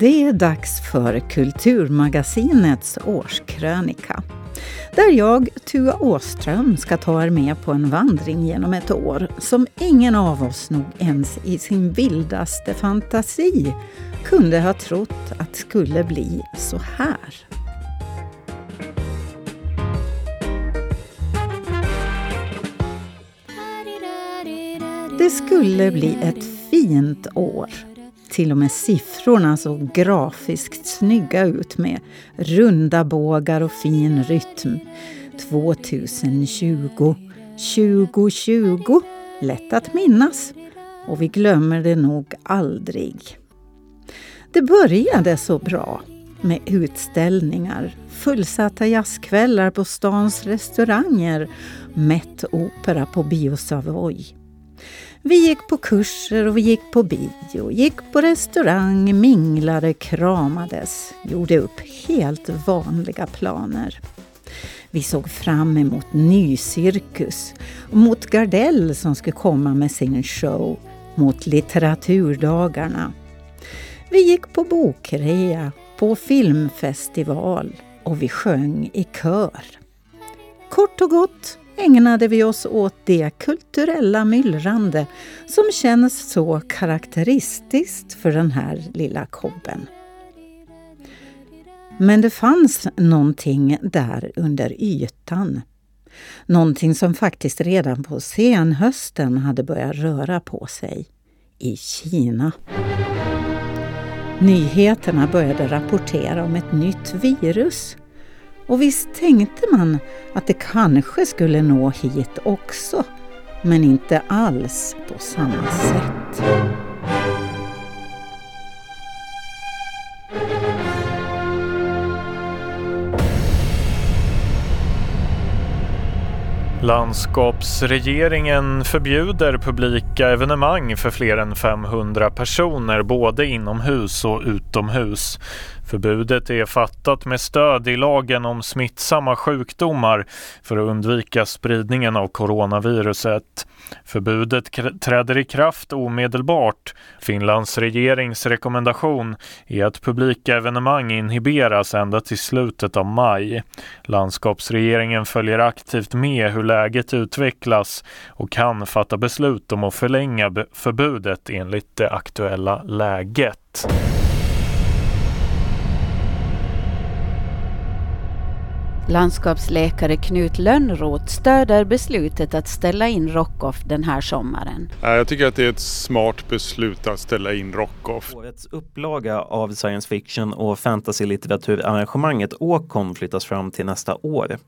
Det är dags för Kulturmagasinets årskrönika. Där jag, Tua Åström, ska ta er med på en vandring genom ett år som ingen av oss nog ens i sin vildaste fantasi kunde ha trott att skulle bli så här. Det skulle bli ett fint år till och med siffrorna såg grafiskt snygga ut med runda bågar och fin rytm. 2020, 2020, lätt att minnas. Och vi glömmer det nog aldrig. Det började så bra med utställningar, fullsatta jazzkvällar på stans restauranger, mätt opera på Bio Savoy. Vi gick på kurser och vi gick på bio, gick på restaurang, minglade, kramades, gjorde upp helt vanliga planer. Vi såg fram emot ny cirkus, mot Gardell som skulle komma med sin show, mot litteraturdagarna. Vi gick på bokrea, på filmfestival och vi sjöng i kör. Kort och gott, ägnade vi oss åt det kulturella myllrande som känns så karaktäristiskt för den här lilla kobben. Men det fanns någonting där under ytan. Någonting som faktiskt redan på senhösten hade börjat röra på sig. I Kina. Nyheterna började rapportera om ett nytt virus och visst tänkte man att det kanske skulle nå hit också, men inte alls på samma sätt. Landskapsregeringen förbjuder publika evenemang för fler än 500 personer både inomhus och utomhus. Förbudet är fattat med stöd i lagen om smittsamma sjukdomar för att undvika spridningen av coronaviruset. Förbudet träder i kraft omedelbart. Finlands regerings rekommendation är att publika evenemang inhiberas ända till slutet av maj. Landskapsregeringen följer aktivt med hur läget utvecklas och kan fatta beslut om att förlänga förbudet enligt det aktuella läget. Landskapsläkare Knut Lönnroth stöder beslutet att ställa in Rockoff den här sommaren. Jag tycker att det är ett smart beslut att ställa in Rockoff. Årets upplaga av science fiction och fantasy-litteraturanrangemanget Åkon flyttas fram till nästa år.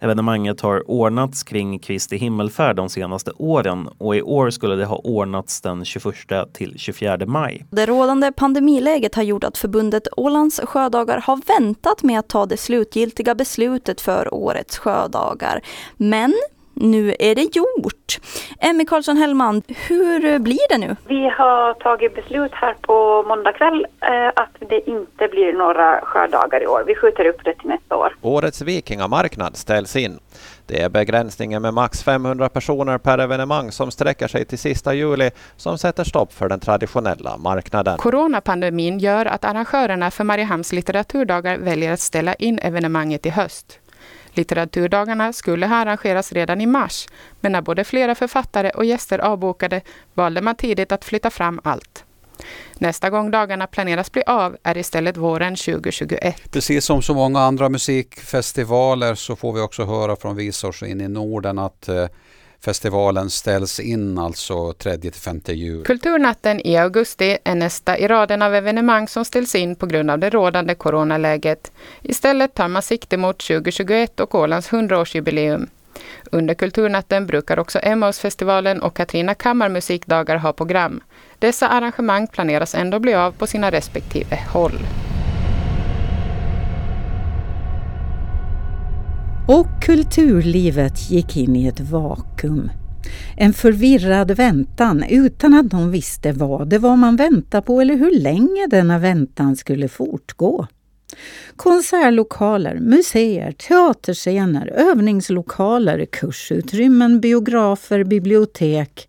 Evenemanget har ordnats kring Kristi himmelfärd de senaste åren och i år skulle det ha ordnats den 21 till 24 maj. Det rådande pandemiläget har gjort att förbundet Ålands sjödagar har väntat med att ta det slutgiltiga beslutet beslutet för årets sjödagar. Men nu är det gjort. Emmy Karlsson Hellman, hur blir det nu? Vi har tagit beslut här på måndag kväll eh, att det inte blir några sjödagar i år. Vi skjuter upp det till nästa år. Årets vikingamarknad ställs in. Det är begränsningen med max 500 personer per evenemang som sträcker sig till sista juli som sätter stopp för den traditionella marknaden. Coronapandemin gör att arrangörerna för Mariehamns litteraturdagar väljer att ställa in evenemanget i höst. Litteraturdagarna skulle ha arrangerats redan i mars, men när både flera författare och gäster avbokade valde man tidigt att flytta fram allt. Nästa gång dagarna planeras bli av är istället våren 2021. Precis som så många andra musikfestivaler så får vi också höra från Visors in i Norden att eh, festivalen ställs in alltså 3-5 juli. Kulturnatten i augusti är nästa i raden av evenemang som ställs in på grund av det rådande coronaläget. Istället tar man sikte mot 2021 och Ålands 100-årsjubileum. Under Kulturnatten brukar också Emmausfestivalen och Katrina Kammarmusikdagar ha program. Dessa arrangemang planeras ändå bli av på sina respektive håll. Och kulturlivet gick in i ett vakuum. En förvirrad väntan utan att någon visste vad det var man väntade på eller hur länge denna väntan skulle fortgå. Konsertlokaler, museer, teaterscener, övningslokaler, kursutrymmen, biografer, bibliotek.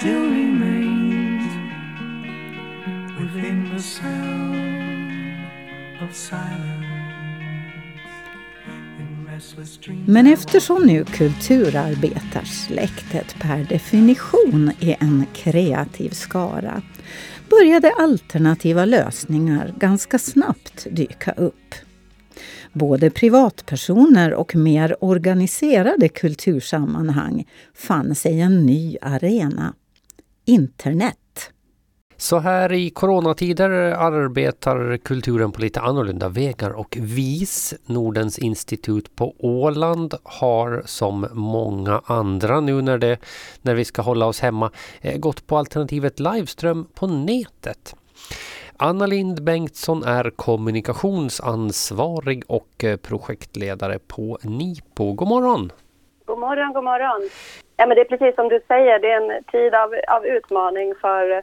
still remains within the sound of silence. Men eftersom nu kulturarbetarsläktet per definition är en kreativ skara började alternativa lösningar ganska snabbt dyka upp. Både privatpersoner och mer organiserade kultursammanhang fann sig en ny arena. Internet. Så här i coronatider arbetar kulturen på lite annorlunda vägar och VIS, Nordens institut på Åland, har som många andra nu när, det, när vi ska hålla oss hemma eh, gått på alternativet Liveström på nätet. Anna Lind Bengtsson är kommunikationsansvarig och eh, projektledare på NIPO. God morgon! God morgon, god morgon. Ja, men det är precis som du säger, det är en tid av, av utmaning för,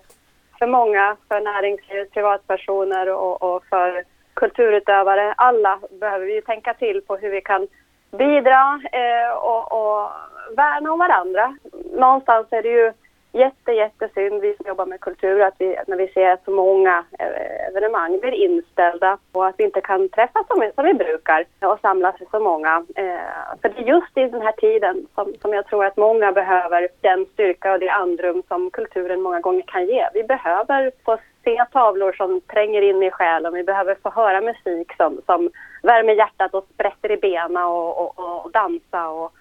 för många, för näringslivet, privatpersoner och, och för kulturutövare. Alla behöver vi tänka till på hur vi kan bidra eh, och, och värna om varandra. Någonstans är det ju jätte, jättesynd, vi som jobbar med kultur, att vi, när vi ser att så många eh, evenemang blir inställda och att vi inte kan träffas som, som vi brukar och samlas så många. Eh, för det är just i den här tiden som, som jag tror att många behöver den styrka och det andrum som kulturen många gånger kan ge. Vi behöver få se tavlor som tränger in i själen, vi behöver få höra musik som, som värmer hjärtat och sprätter i benen och, och, och dansa och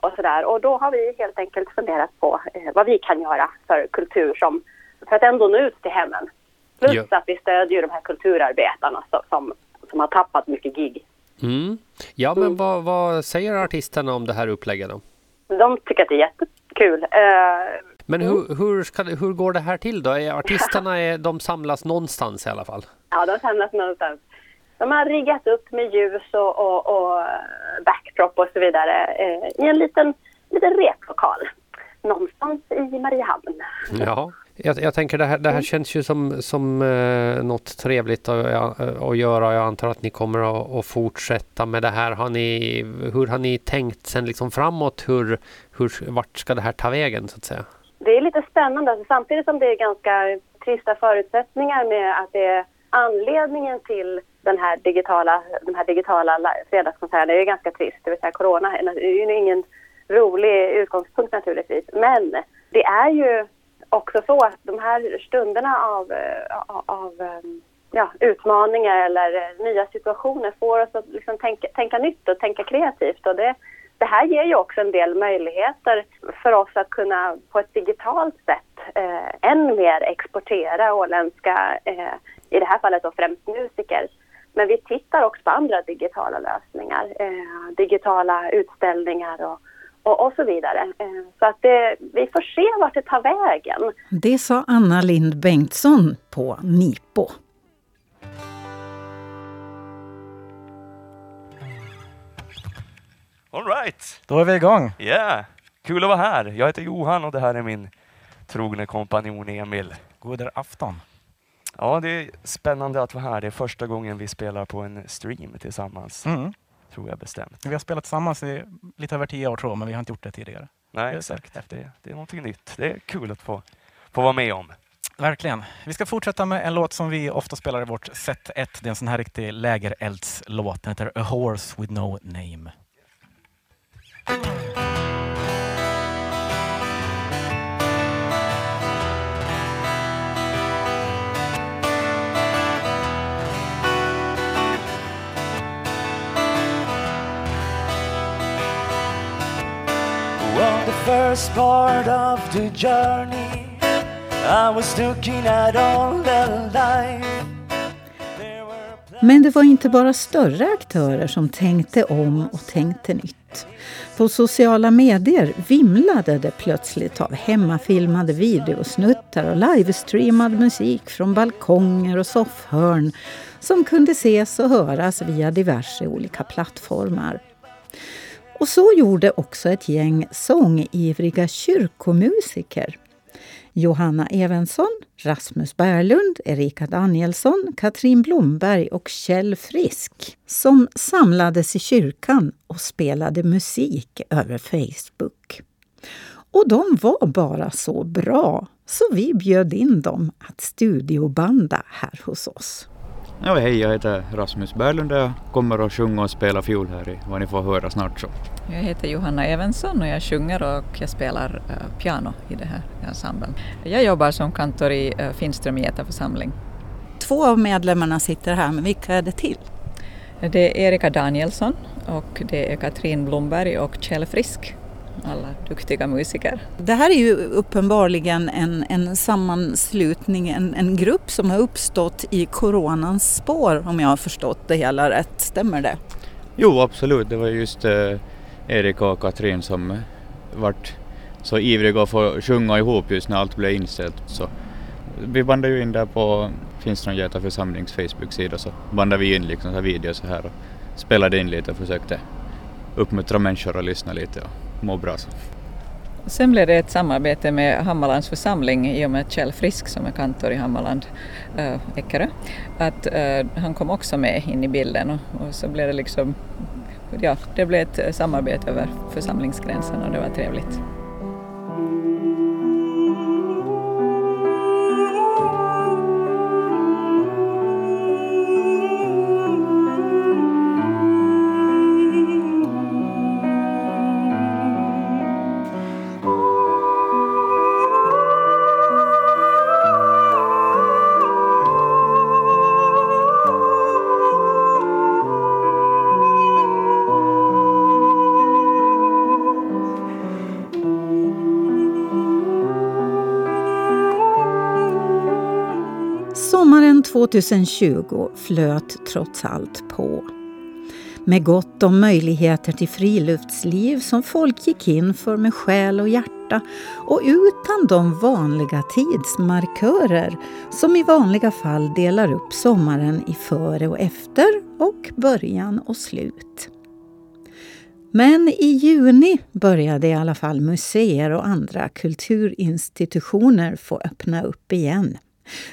och sådär. Och då har vi helt enkelt funderat på eh, vad vi kan göra för kultur som, för att ändå nå ut till hemmen. Plus ja. att vi stödjer de här kulturarbetarna som, som, har tappat mycket gig. Mm. Ja, men mm. vad, vad, säger artisterna om det här upplägget då? De tycker att det är jättekul. Uh, men hur, mm. hur, ska, hur går det här till då? Artisterna är, de samlas någonstans i alla fall? Ja, de samlas någonstans. De har riggat upp med ljus och, och, och backdrop och så vidare eh, i en liten, liten replokal någonstans i Mariehamn. Ja, jag, jag tänker det här, det här mm. känns ju som, som eh, något trevligt att, att göra. Jag antar att ni kommer att, att, fortsätta med det här. Har ni, hur har ni tänkt sen liksom framåt? Hur, hur, vart ska det här ta vägen så att säga? Det är lite spännande. Alltså, samtidigt som det är ganska trista förutsättningar med att det är anledningen till den här digitala, de här digitala fredagskonserterna är ju ganska trist, det vill säga corona är ju ingen rolig utgångspunkt naturligtvis. Men det är ju också så att de här stunderna av, eh, av, eh, ja, utmaningar eller eh, nya situationer får oss att liksom tänka, tänka nytt och tänka kreativt. Och det, det här ger ju också en del möjligheter för oss att kunna på ett digitalt sätt eh, än mer exportera åländska, eh, i det här fallet då främst musiker, men vi tittar också på andra digitala lösningar, eh, digitala utställningar och, och, och så vidare. Eh, så att det, vi får se vart det tar vägen. Det sa Anna Lind Bengtsson på NIPO. All right. Då är vi igång. Ja, yeah. kul att vara här. Jag heter Johan och det här är min trogne kompanjon Emil. God afton. Ja, det är spännande att vara här. Det är första gången vi spelar på en stream tillsammans. Mm. Tror jag bestämt. Vi har spelat tillsammans i lite över tio år tror jag, men vi har inte gjort det tidigare. Nej, det exakt. Det, det, är någonting nytt. Det är kul att få, få vara med om. Verkligen. Vi ska fortsätta med en låt som vi ofta spelar i vårt set 1. Det är en sån här riktig lägereldslåt. Den heter A Horse with No Name. First part of the journey I was looking at all the life Men det var inte bara större aktörer som tänkte om och tänkte nytt. På sociala medier vimlade det plötsligt av hemmafilmade videosnuttar och livestreamad musik från balkonger och soffhörn som kunde ses och höras via diverse olika plattformar. Och så gjorde också ett gäng sångivriga kyrkomusiker. Johanna Evensson, Rasmus Berlund, Erika Danielsson, Katrin Blomberg och Kjell Frisk som samlades i kyrkan och spelade musik över Facebook. Och de var bara så bra, så vi bjöd in dem att studiobanda här hos oss. Ja, hej, jag heter Rasmus Berlund och jag kommer att sjunga och spela fiol här i vad ni får höra snart. Så. Jag heter Johanna Evensson och jag sjunger och jag spelar uh, piano i det här ensemblen. Jag jobbar som kantor i uh, Finström Geta församling. Två av medlemmarna sitter här, men vilka är det till? Det är Erika Danielsson och det är Katrin Blomberg och Kjell Frisk alla duktiga musiker. Det här är ju uppenbarligen en, en sammanslutning, en, en grupp som har uppstått i coronans spår om jag har förstått det hela rätt. Stämmer det? Jo, absolut. Det var just eh, Erik och Katrin som vart så ivriga att få sjunga ihop just när allt blev inställt. Så vi bandade ju in där på Finstrand Göta församlings Facebook-sida så bandade vi in liksom så här videos så här och spelade in lite och försökte uppmuntra människor att lyssna lite och må bra. Så. Sen blev det ett samarbete med Hammarlands församling i och med Kjell Frisk som är kantor i Hammarland, äh, Eckerö, att äh, han kom också med in i bilden och, och, så blev det liksom, ja, det blev ett eh, samarbete över församlingsgränsen och det var trevligt. 2020 flöt trots allt på. Med gott om möjligheter till friluftsliv som folk gick in för med själ och hjärta och utan de vanliga tidsmarkörer som i vanliga fall delar upp sommaren i före och efter och början och slut. Men i juni började i alla fall museer och andra kulturinstitutioner få öppna upp igen.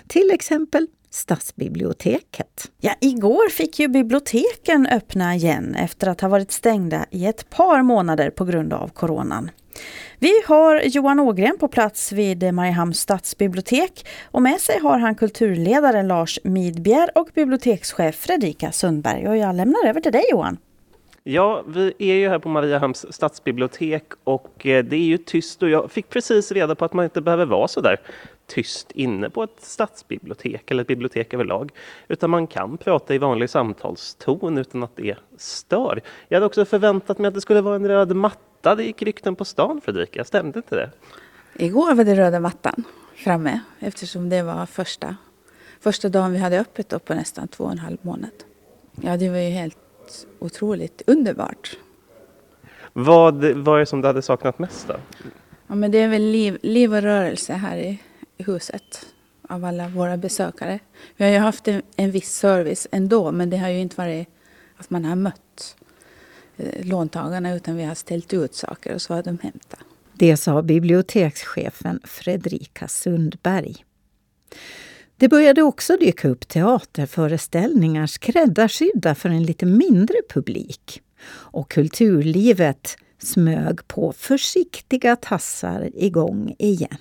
Till exempel Stadsbiblioteket. Ja, igår fick ju biblioteken öppna igen efter att ha varit stängda i ett par månader på grund av coronan. Vi har Johan Ågren på plats vid Mariehamns stadsbibliotek och med sig har han kulturledaren Lars Midbjer och bibliotekschef Fredrika Sundberg. Och jag lämnar över till dig Johan. Ja, vi är ju här på Mariehamns stadsbibliotek och eh, det är ju tyst och jag fick precis reda på att man inte behöver vara så där tyst inne på ett stadsbibliotek eller ett bibliotek överlag. Utan man kan prata i vanlig samtalston utan att det stör. Jag hade också förväntat mig att det skulle vara en röd matta. Det gick rykten på stan Fredrika, stämde inte det? Igår var det röda mattan framme eftersom det var första, första dagen vi hade öppet då på nästan två och en halv månad. Ja, det var ju helt otroligt underbart. Vad var det som du hade saknat mest då? Ja, men det är väl liv, liv och rörelse här i huset av alla våra besökare. Vi har ju haft en, en viss service ändå, men det har ju inte varit att man har mött eh, låntagarna utan vi har ställt ut saker och så har de hämtat. Det sa bibliotekschefen Fredrika Sundberg. Det började också dyka upp teaterföreställningar skräddarsydda för en lite mindre publik. Och kulturlivet smög på försiktiga tassar igång igen.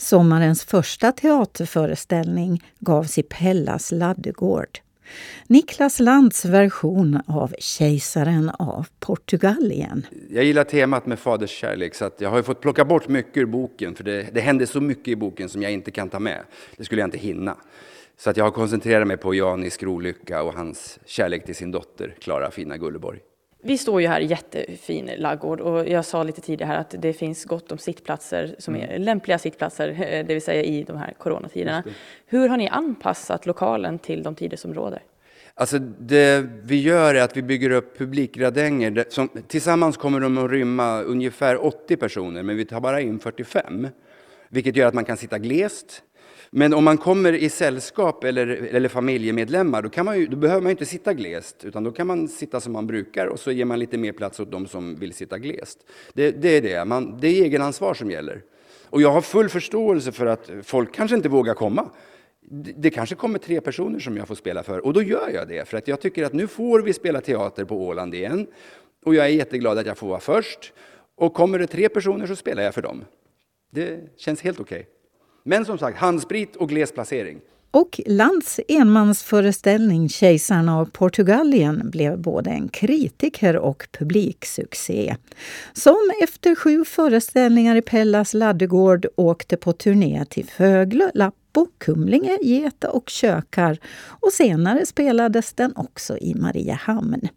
Sommarens första teaterföreställning gavs i Pellas laddegård. Niklas Lantz version av Kejsaren av Portugalien. Jag gillar temat med faderskärlek så att jag har fått plocka bort mycket ur boken för det, det händer så mycket i boken som jag inte kan ta med. Det skulle jag inte hinna. Så att jag har koncentrerat mig på Jan Skrolycka och hans kärlek till sin dotter Klara Fina Gulleborg. Vi står ju här i jättefin laggård och jag sa lite tidigare här att det finns gott om sittplatser som är mm. lämpliga sittplatser, det vill säga i de här coronatiderna. Hur har ni anpassat lokalen till de tider som råder? Alltså det vi gör är att vi bygger upp publikgradänger. Som, tillsammans kommer de att rymma ungefär 80 personer, men vi tar bara in 45. Vilket gör att man kan sitta glest. Men om man kommer i sällskap eller, eller familjemedlemmar, då, kan man ju, då behöver man inte sitta glest, utan då kan man sitta som man brukar och så ger man lite mer plats åt de som vill sitta glest. Det, det är det, man, det är egenansvar som gäller. Och jag har full förståelse för att folk kanske inte vågar komma. Det kanske kommer tre personer som jag får spela för och då gör jag det. För att jag tycker att nu får vi spela teater på Åland igen. Och jag är jätteglad att jag får vara först. Och kommer det tre personer så spelar jag för dem. Det känns helt okej. Men som sagt, handsprit och gles placering. Och Lands enmansföreställning Kejsaren av Portugalien blev både en kritiker och publiksuccé. Som efter sju föreställningar i Pellas laddegård åkte på turné till Föglö, Lappo, Kumlinge, Geta och Kökar och senare spelades den också i Mariehamn.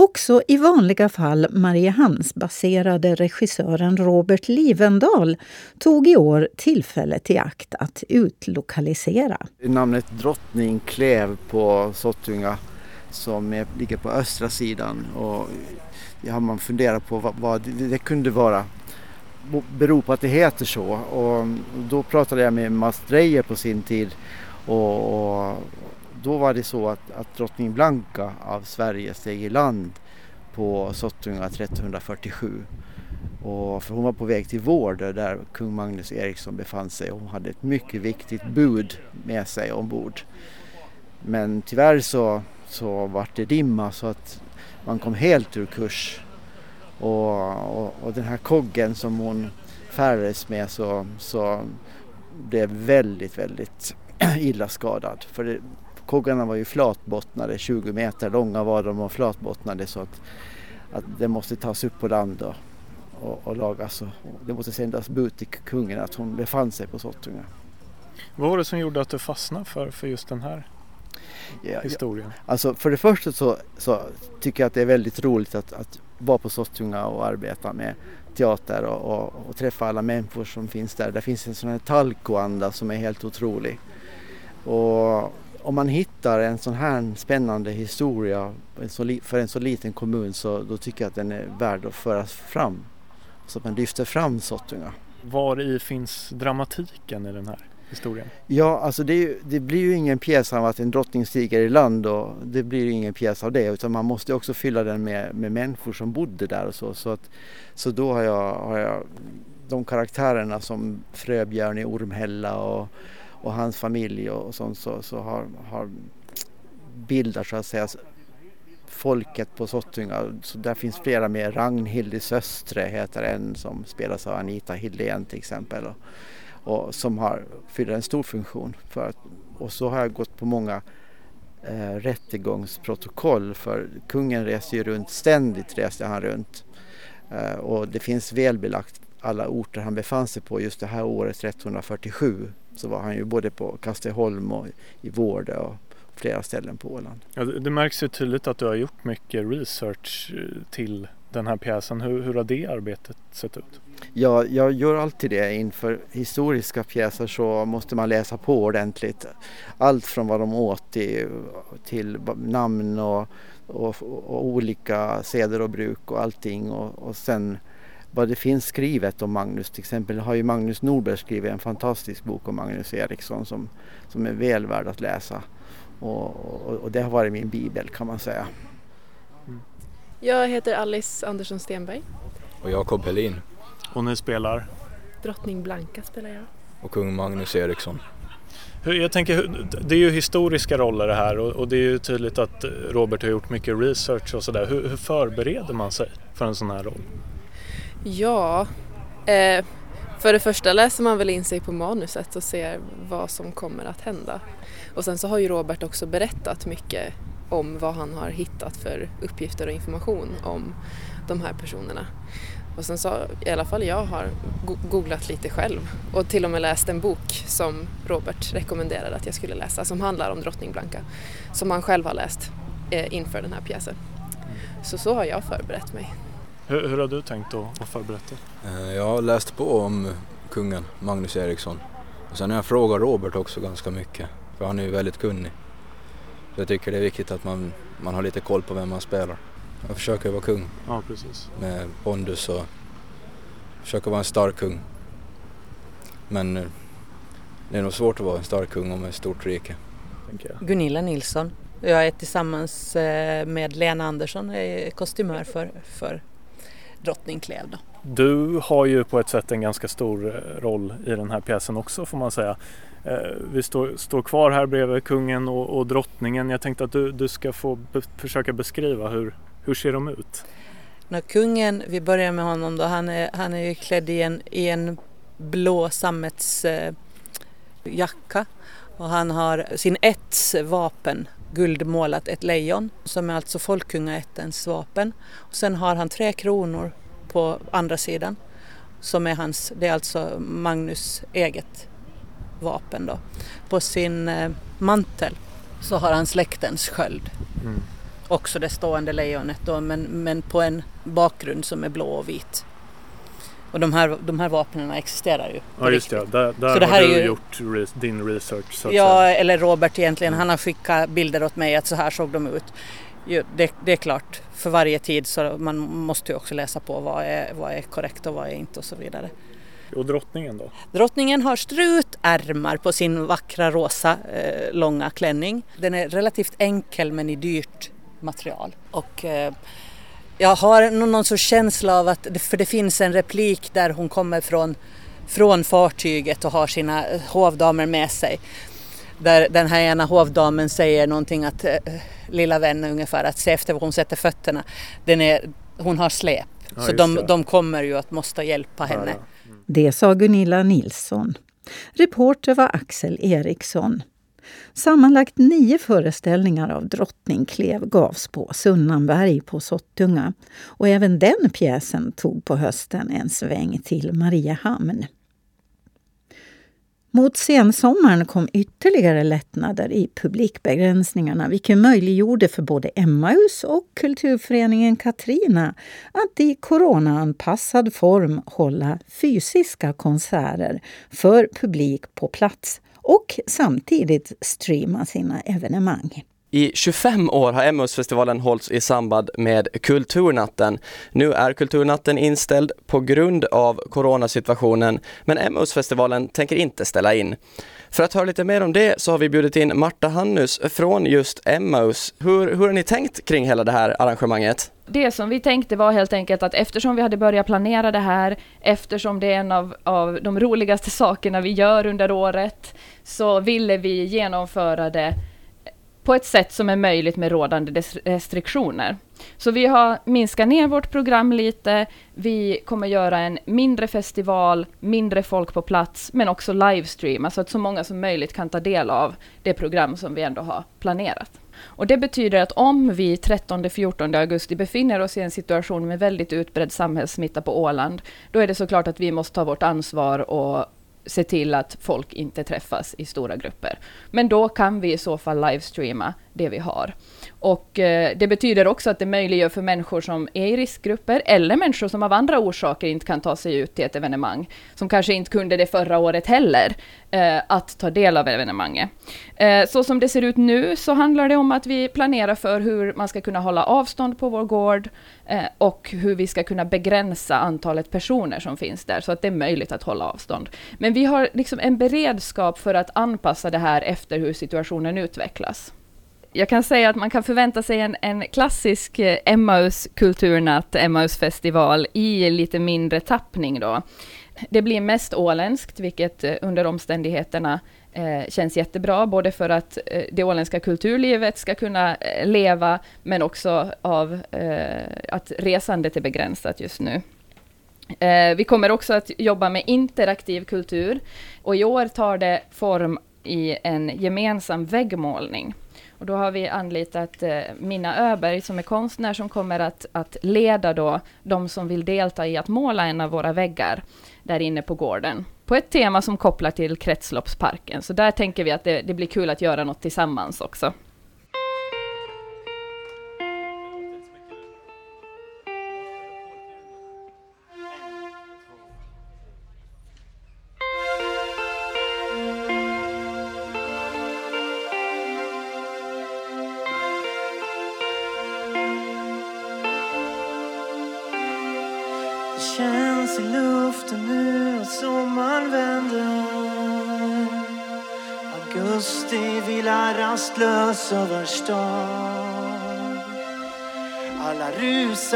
Också i vanliga fall Mariehamnsbaserade regissören Robert Livendal tog i år tillfället i akt att utlokalisera. Namnet Drottning Kläv på Sottunga som är, ligger på östra sidan och det har man funderat på vad, vad det, det kunde vara. bero Beror på att det heter så och då pratade jag med Mats Dreyer på sin tid och, och då var det så att, att drottning Blanka av Sverige steg i land på Sottunga 1347. Och för hon var på väg till Vårder där kung Magnus Eriksson befann sig och hon hade ett mycket viktigt bud med sig ombord. Men tyvärr så, så var det dimma så att man kom helt ur kurs. Och, och, och den här koggen som hon färdades med så, så blev väldigt, väldigt illa skadad. För det, koggarna var ju flatbottnade, 20 meter långa var de och flatbottnade så att, att det måste tas upp på land och, och, och lagas. Och det måste sändas bud till kungen att hon befann sig på Sottunga. Vad var det som gjorde att du fastnade för, för just den här Ja, historien? Alltså för det första så, så tycker jag att det är väldigt roligt att, att vara på Sottunga och arbeta med teater och, och, och träffa alla människor som finns där. Det finns en sån här talkoanda som är helt otrolig. Och om man hittar en sån här spännande historia för en så liten kommun så då tycker jag att den är värd att föras fram. Så att man lyfter fram Sottunga. Var i finns dramatiken i den här historien? Ja, alltså det, det blir ju ingen pjäs av att en drottning stiger i land och det blir ju ingen pjäs av det utan man måste också fylla den med, med människor som bodde där och så. Så, att, så då har jag, har jag de karaktärerna som Fröbjörn i Ormhälla och, och hans familj och, sånt så, så har, har bildar så att säga folket på Sottunga. Så där finns flera med. Ragnhild i Söstre heter en som spelas av Anita Hildén till exempel. Och, och som har, fyller en stor funktion. För att, och så har jag gått på många eh, rättegångsprotokoll för kungen reste ju runt, ständigt reste han runt. Eh, och det finns välbelagt alla orter han befann sig på just det här året 1347 så var han ju både på Kasteholm och i Vårde och flera ställen på Åland. Ja, det, märks ju tydligt att du har gjort mycket research eh, till den här pjäsen. Hur, hur har det arbetet sett ut? Ja, jag gör alltid det. Inför historiska pjäser så måste man läsa på ordentligt. Allt från vad de åt till, till namn och, och, och olika seder och bruk och allting. Och, och sen vad det finns skrivet om Magnus. Till exempel har ju Magnus Norberg skrivit en fantastisk bok om Magnus Eriksson som, som är väl värd att läsa. Och, och, och det har varit min bibel kan man säga. Jag heter Alice Andersson Stenberg. Och Jakob Helin. Och ni spelar? Drottning Blanka spelar jag. Och kung Magnus Eriksson. Jag tänker, det är ju historiska roller det här och, och det är ju tydligt att Robert har gjort mycket research och sådär. Hur, hur förbereder man sig för en sån här roll? Ja, eh, för det första läser man väl in sig på manuset och ser vad som kommer att hända. Och sen så har ju Robert också berättat mycket om vad han har hittat för uppgifter och information om de här personerna. Och sen så, i alla fall jag har go- googlat lite själv och till och med läst en bok som Robert rekommenderade att jag skulle läsa som handlar om drottning Blanka. Som han själv har läst eh, inför den här pjäsen. Så så har jag förberett mig. Hur, hur har du tänkt att, att förbereda dig? Eh, Jag har läst på om kungen Magnus Eriksson. Och sen har jag frågat Robert också ganska mycket. För han är ju väldigt kunnig. Så jag tycker det är viktigt att man, man har lite koll på vem man spelar. Jag försöker vara kung Ja, precis. med pondus och försöker vara en stark kung. Men eh, det är nog svårt att vara en stark kung om ett stort rike. tänker jag. Gunilla Nilsson. Jag är tillsammans eh, med Lena Andersson, jag är kostymör för, för drottning Klev. Då. Du har ju på ett sätt en ganska stor eh, roll i den här pjäsen också får man säga. Eh, Vi står, står kvar här bredvid kungen och, och drottningen. Jag tänkte att du, du ska få be, försöka beskriva hur, hur ser de ut? När kungen, vi börjar med honom då, han är, han är ju klädd i en, i en blå sammetsjacka eh, och han har sin ätts vapen guldmålat ett lejon som är alltså folkungaättens vapen. Och sen har han tre kronor på andra sidan som är hans, det är alltså Magnus eget vapen då. På sin eh, mantel så har han släktens sköld. Mm. Också det stående lejonet då men, men på en bakgrund som är blå och vit. Och de här, de här vapnen existerar ju. Ja just det, där, där Så det har du ju- gjort re, din research så att Ja, säga. Mm. eller Robert egentligen. Han har skickat bilder åt mig att så här såg de ut. Jo, det, det är klart, för varje tid så man måste ju också läsa på vad är, vad är korrekt och vad är inte och så vidare. Och drottningen då? Drottningen har strutärmar på sin vackra rosa eh, långa klänning. Den är relativt enkel men i dyrt material. Och eh, jag har nå- någon sorts känsla av att, för det finns en replik där hon kommer från, från fartyget och har sina eh, hovdamer med sig. Där den här ena hovdamen säger någonting att eh, lilla vän ungefär att se efter var hon sätter fötterna. Den är, hon har släp. Ja, så de, de kommer ju att måste hjälpa henne. Det sa Gunilla Nilsson. Reporter var Axel Eriksson. Sammanlagt nio föreställningar av Drottning Klev gavs på Sunnanberg på Sottunga. Och även den pjäsen tog på hösten en sväng till Mariehamn. Mot sensommaren kom ytterligare lättnader i publikbegränsningarna vilket möjliggjorde för både Emmaus och kulturföreningen Katrina att i coronaanpassad form hålla fysiska konserter för publik på plats och samtidigt streama sina evenemang. I 25 år har Emmausfestivalen hållits i samband med Kulturnatten. Nu är Kulturnatten inställd på grund av coronasituationen, men Emmausfestivalen tänker inte ställa in. För att höra lite mer om det så har vi bjudit in Marta Hannus från just Emmaus. Hur, hur har ni tänkt kring hela det här arrangemanget? Det som vi tänkte var helt enkelt att eftersom vi hade börjat planera det här, eftersom det är en av, av de roligaste sakerna vi gör under året, så ville vi genomföra det på ett sätt som är möjligt med rådande restriktioner. Så vi har minskat ner vårt program lite. Vi kommer göra en mindre festival, mindre folk på plats, men också livestreama så alltså att så många som möjligt kan ta del av det program som vi ändå har planerat. Och det betyder att om vi 13-14 augusti befinner oss i en situation med väldigt utbredd samhällssmitta på Åland, då är det såklart att vi måste ta vårt ansvar och se till att folk inte träffas i stora grupper. Men då kan vi i så fall livestreama det vi har. Och eh, det betyder också att det möjliggör för människor som är i riskgrupper eller människor som av andra orsaker inte kan ta sig ut till ett evenemang, som kanske inte kunde det förra året heller, eh, att ta del av evenemanget. Eh, så som det ser ut nu så handlar det om att vi planerar för hur man ska kunna hålla avstånd på vår gård eh, och hur vi ska kunna begränsa antalet personer som finns där så att det är möjligt att hålla avstånd. Men vi har liksom en beredskap för att anpassa det här efter hur situationen utvecklas. Jag kan säga att man kan förvänta sig en, en klassisk eh, Emmaus kulturnatt, Emmaus festival i lite mindre tappning då. Det blir mest åländskt, vilket eh, under omständigheterna eh, känns jättebra, både för att eh, det åländska kulturlivet ska kunna eh, leva, men också av eh, att resandet är begränsat just nu. Eh, vi kommer också att jobba med interaktiv kultur och i år tar det form i en gemensam väggmålning. Och då har vi anlitat eh, Minna Öberg som är konstnär som kommer att, att leda då de som vill delta i att måla en av våra väggar där inne på gården. På ett tema som kopplar till kretsloppsparken. Så där tänker vi att det, det blir kul att göra något tillsammans också.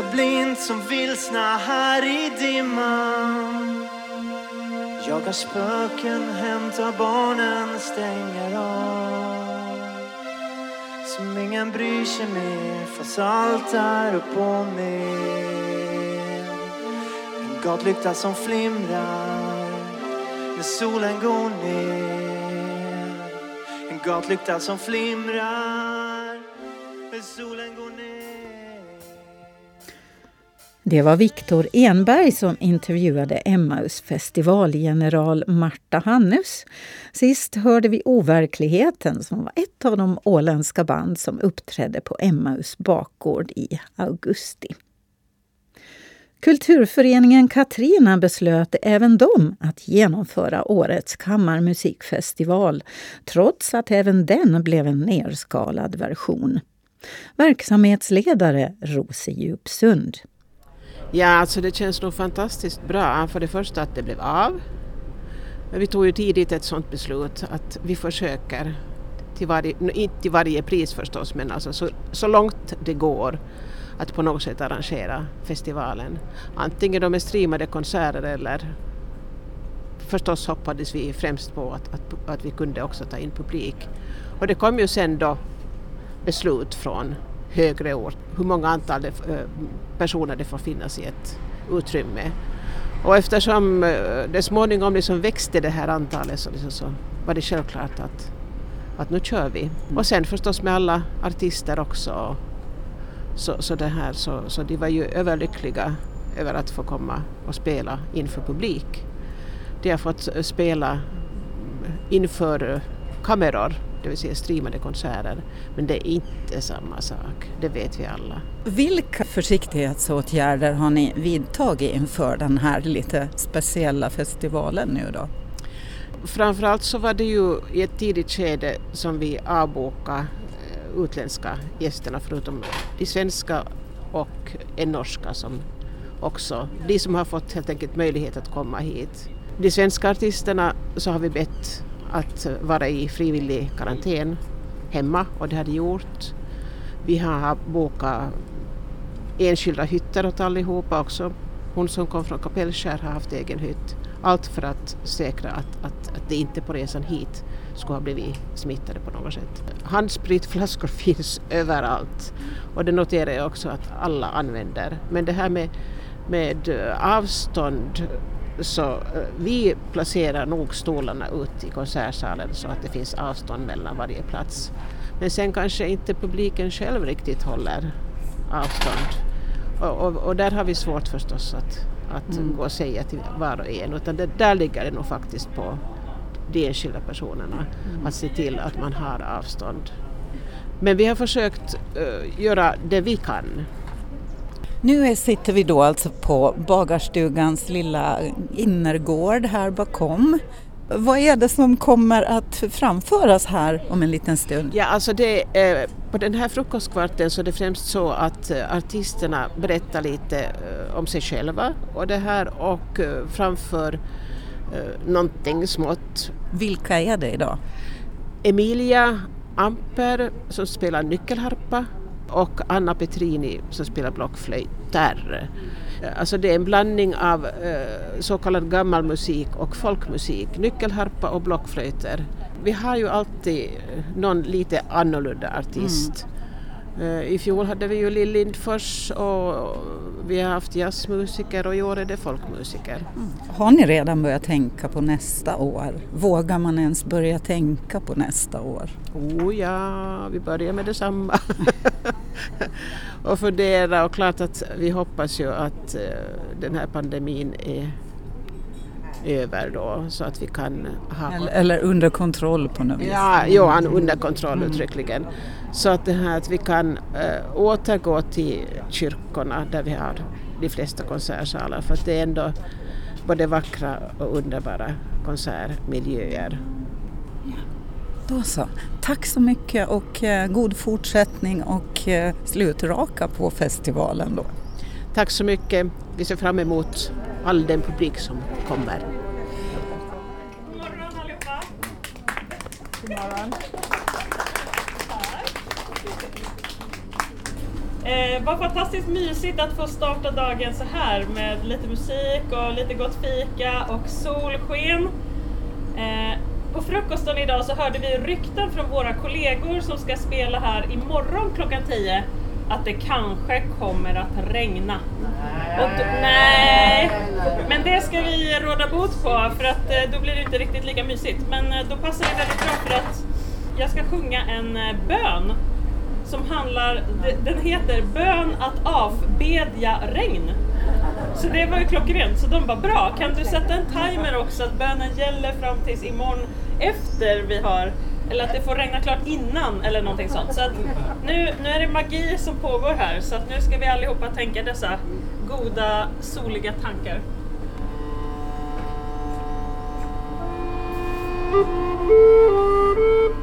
Så blint som vilsna här i dimman. Jagar spöken, hämtar barnen, stänger av. Som ingen bryr sig mer fast allt är upp och ner. En gatlykta som flimrar när solen går ner. En gatlykta som flimrar. Det var Viktor Enberg som intervjuade Emmaus festivalgeneral Marta Hannus. Sist hörde vi Overkligheten som var ett av de åländska band som uppträdde på Emmaus bakgård i augusti. Kulturföreningen Katrina beslöt även de att genomföra årets kammarmusikfestival trots att även den blev en nerskalad version. Verksamhetsledare Rosie Djupsund. Ja, alltså det känns nog fantastiskt bra. För det första att det blev av. Men vi tog ju tidigt ett sådant beslut att vi försöker, till varje, inte till varje pris förstås, men alltså så, så långt det går att på något sätt arrangera festivalen. Antingen de är streamade konserter eller förstås hoppades vi främst på att, att, att vi kunde också ta in publik. Och det kom ju sen då beslut från högre ort, hur många antal det, personer det får finnas i ett utrymme. Och eftersom det småningom liksom växte det här antalet så, liksom så var det självklart att, att nu kör vi. Och sen förstås med alla artister också. Så, så, det här, så, så de var ju överlyckliga över att få komma och spela inför publik. De har fått spela inför kameror det vill säga streamade konserter. Men det är inte samma sak, det vet vi alla. Vilka försiktighetsåtgärder har ni vidtagit inför den här lite speciella festivalen nu då? Framförallt så var det ju i ett tidigt skede som vi avbokade utländska gästerna förutom de svenska och en norska som också, de som har fått helt enkelt möjlighet att komma hit. De svenska artisterna så har vi bett att vara i frivillig karantän hemma och det har de gjort. Vi har bokat enskilda hytter åt allihopa också. Hon som kom från Kapellskär har haft egen hytt. Allt för att säkra att, att, att det inte på resan hit skulle ha blivit smittade på något sätt. Handspritflaskor finns överallt och det noterar jag också att alla använder. Men det här med, med avstånd så vi placerar nog stolarna ut i konsertsalen så att det finns avstånd mellan varje plats. Men sen kanske inte publiken själv riktigt håller avstånd. Och, och, och där har vi svårt förstås att, att mm. gå och säga till var och en utan det, där ligger det nog faktiskt på de enskilda personerna mm. att se till att man har avstånd. Men vi har försökt uh, göra det vi kan. Nu sitter vi då alltså på bagarstugans lilla innergård här bakom. Vad är det som kommer att framföras här om en liten stund? Ja, alltså det, eh, på den här frukostkvarten så är det främst så att eh, artisterna berättar lite eh, om sig själva och det här och eh, framför eh, någonting smått. Vilka är det idag? Emilia Amper som spelar nyckelharpa och Anna Petrini som spelar blockflöjter. Alltså det är en blandning av eh, så kallad gammal musik och folkmusik, nyckelharpa och blockflöjter. Vi har ju alltid eh, någon lite annorlunda artist. Mm. I fjol hade vi ju Lill Lindfors och vi har haft jazzmusiker och i år är det folkmusiker. Mm. Har ni redan börjat tänka på nästa år? Vågar man ens börja tänka på nästa år? Oh ja, vi börjar med detsamma. och fundera och klart att vi hoppas ju att den här pandemin är över då så att vi kan ha... Eller, eller under kontroll på något vis? Ja, ja under kontroll mm. uttryckligen. Så att, det här, att vi kan äh, återgå till kyrkorna där vi har de flesta konsertsalar för att det är ändå både vackra och underbara konsertmiljöer. Då så. Tack så mycket och eh, god fortsättning och eh, slutraka på festivalen då. Tack så mycket vi ser fram emot all den publik som kommer. God morgon. Eh, vad fantastiskt mysigt att få starta dagen så här med lite musik och lite gott fika och solsken. Eh, på frukosten idag så hörde vi rykten från våra kollegor som ska spela här imorgon klockan 10 att det kanske kommer att regna. Och nej, men det ska vi råda bot på för att eh, då blir det inte riktigt lika mysigt. Men eh, då passar det väldigt bra för att jag ska sjunga en eh, bön som handlar, den heter Bön att avbedja regn. Så det var ju klockrent, så de bara, bra. Kan du sätta en timer också att bönen gäller fram tills imorgon efter vi har eller att det får regna klart innan eller någonting sånt. Så att nu, nu är det magi som pågår här så att nu ska vi allihopa tänka dessa goda soliga tankar. Mm.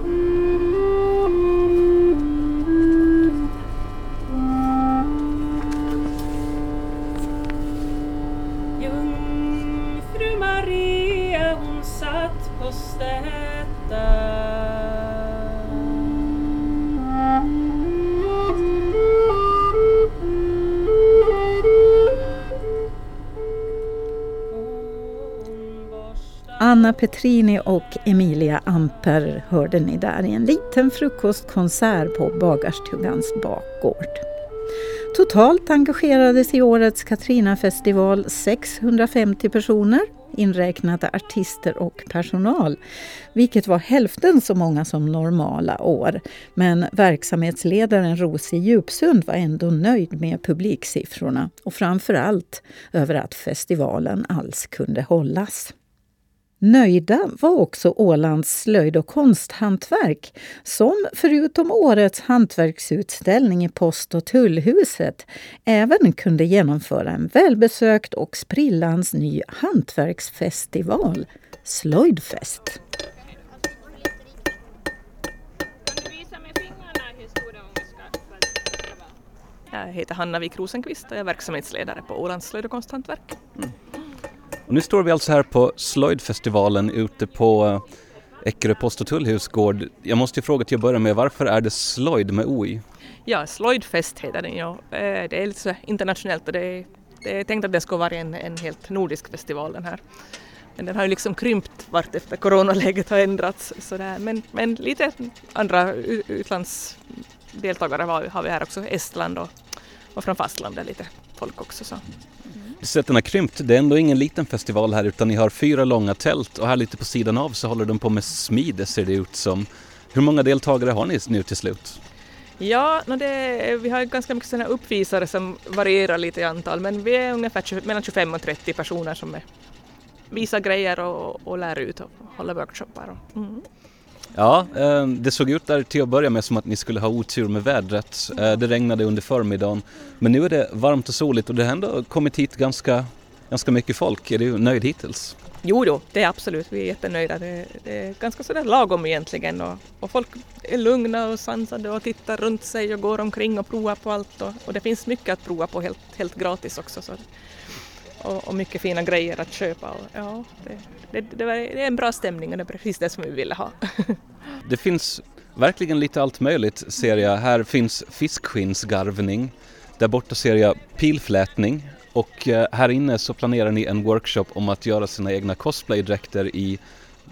Petrini och Emilia Amper hörde ni där i en liten frukostkonsert på Bagarstugans bakgård. Totalt engagerades i årets Katrinafestival 650 personer, inräknat artister och personal, vilket var hälften så många som normala år. Men verksamhetsledaren Rosie Djupsund var ändå nöjd med publiksiffrorna och framför allt över att festivalen alls kunde hållas. Nöjda var också Ålands slöjd och konsthantverk som förutom årets hantverksutställning i Post och tullhuset även kunde genomföra en välbesökt och sprillans ny hantverksfestival, Slöjdfest. Jag heter Hanna Wik Rosenqvist och jag är verksamhetsledare på Ålands slöjd och konsthantverk. Mm. Och nu står vi alltså här på slöjdfestivalen ute på eh, Eckerö post och tullhusgård. Jag måste ju fråga till att börja med, varför är det slöjd med OI? Ja, slöjdfest heter den ja. Eh, det är lite så internationellt och det är, det är tänkt att det ska vara en, en helt nordisk festival den här. Men den har ju liksom krympt vart efter coronaläget har ändrats. Sådär. Men, men lite andra utlandsdeltagare har vi här också, Estland och, och från fastlandet lite folk också. Så sätten att den har krympt. Det är ändå ingen liten festival här utan ni har fyra långa tält och här lite på sidan av så håller de på med smide ser det ut som. Hur många deltagare har ni nu till slut? Ja, no det, vi har ganska mycket sådana uppvisare som varierar lite i antal men vi är ungefär 20, mellan 25 och 30 personer som är, visar grejer och, och lär ut och håller workshoppar. Och, mm. Ja, ehm, det såg ut där till att börja med som att ni skulle ha otur med vädret. Eh, det regnade under förmiddagen. Men nu är det varmt och soligt och det har ändå kommit hit ganska, ganska mycket folk. Är du nöjd hittills? Jo då, det är absolut. Vi är jättenöjda. Det, det är ganska sådär lagom egentligen och, och, folk är lugna och sansade och tittar runt sig och går omkring och provar på allt och, och det finns mycket att prova på helt, helt gratis också. Så, och, och mycket fina grejer att köpa. Och, ja, det, det, det, det är en bra stämning och det är precis det som vi ville ha. det finns verkligen lite allt möjligt ser jag. Här finns fiskskinnsgarvning. Där borta ser jag pilflätning och eh, här inne så planerar ni en workshop om att göra sina egna cosplaydräkter i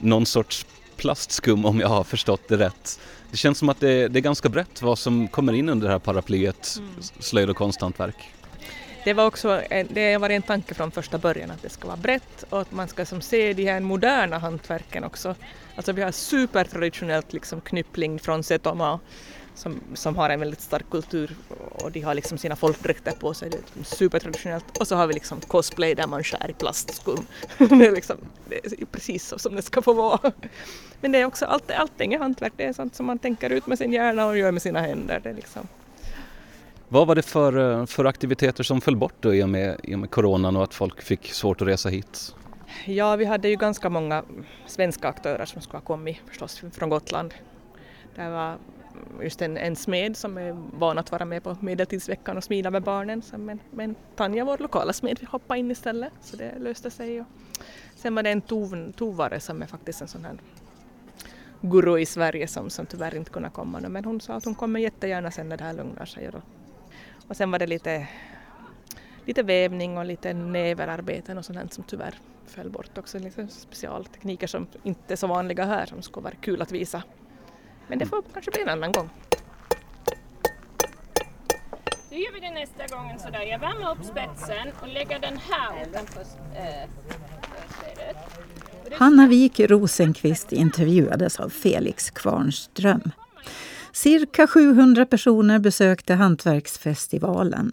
någon sorts plastskum om jag har förstått det rätt. Det känns som att det, det är ganska brett vad som kommer in under det här paraplyet mm. slöjd och konsthantverk det var också en, det var en tanke från första början att det ska vara brett och att man ska som se de här moderna hantverken också. Alltså vi har supertraditionellt liksom knyppling från Setoma som, som har en väldigt stark kultur och de har liksom sina folkdräkter på sig, det är supertraditionellt. Och så har vi liksom cosplay där man skär i plastskum. det, är liksom, det är precis så som det ska få vara. Men det är också allt, allting är hantverk, det är sånt som man tänker ut med sin hjärna och gör med sina händer. Det är liksom, vad var det för, eh, för aktiviteter som föll bort då i och, med, i och med coronan och att folk fick svårt att resa hit? Ja, vi hade ju ganska många svenska aktörer som skulle ha kommit förstås från Gotland. Det var just en, en smed som är van att vara med på medeltidsveckan och smida med barnen. Så, men, men Tanja, vår lokala smed, vi hoppade in istället så det löste sig. Och sen var det en tov, tovare som är faktiskt en sån här guru i Sverige som, som tyvärr inte kunde komma nu men hon sa att hon kommer jättegärna sen när det här lugnar sig. Och, och sen var det lite, lite vävning och lite näverarbeten och sånt som tyvärr föll bort också. Liksom specialtekniker som inte är så vanliga här som skulle vara kul att visa. Men det får kanske bli en annan gång. Då gör vi det nästa gång sådär. Jag värmer upp spetsen och lägger den här äh, försädet. Hanna Wik Rosenqvist intervjuades av Felix Kvarnström. Cirka 700 personer besökte Hantverksfestivalen.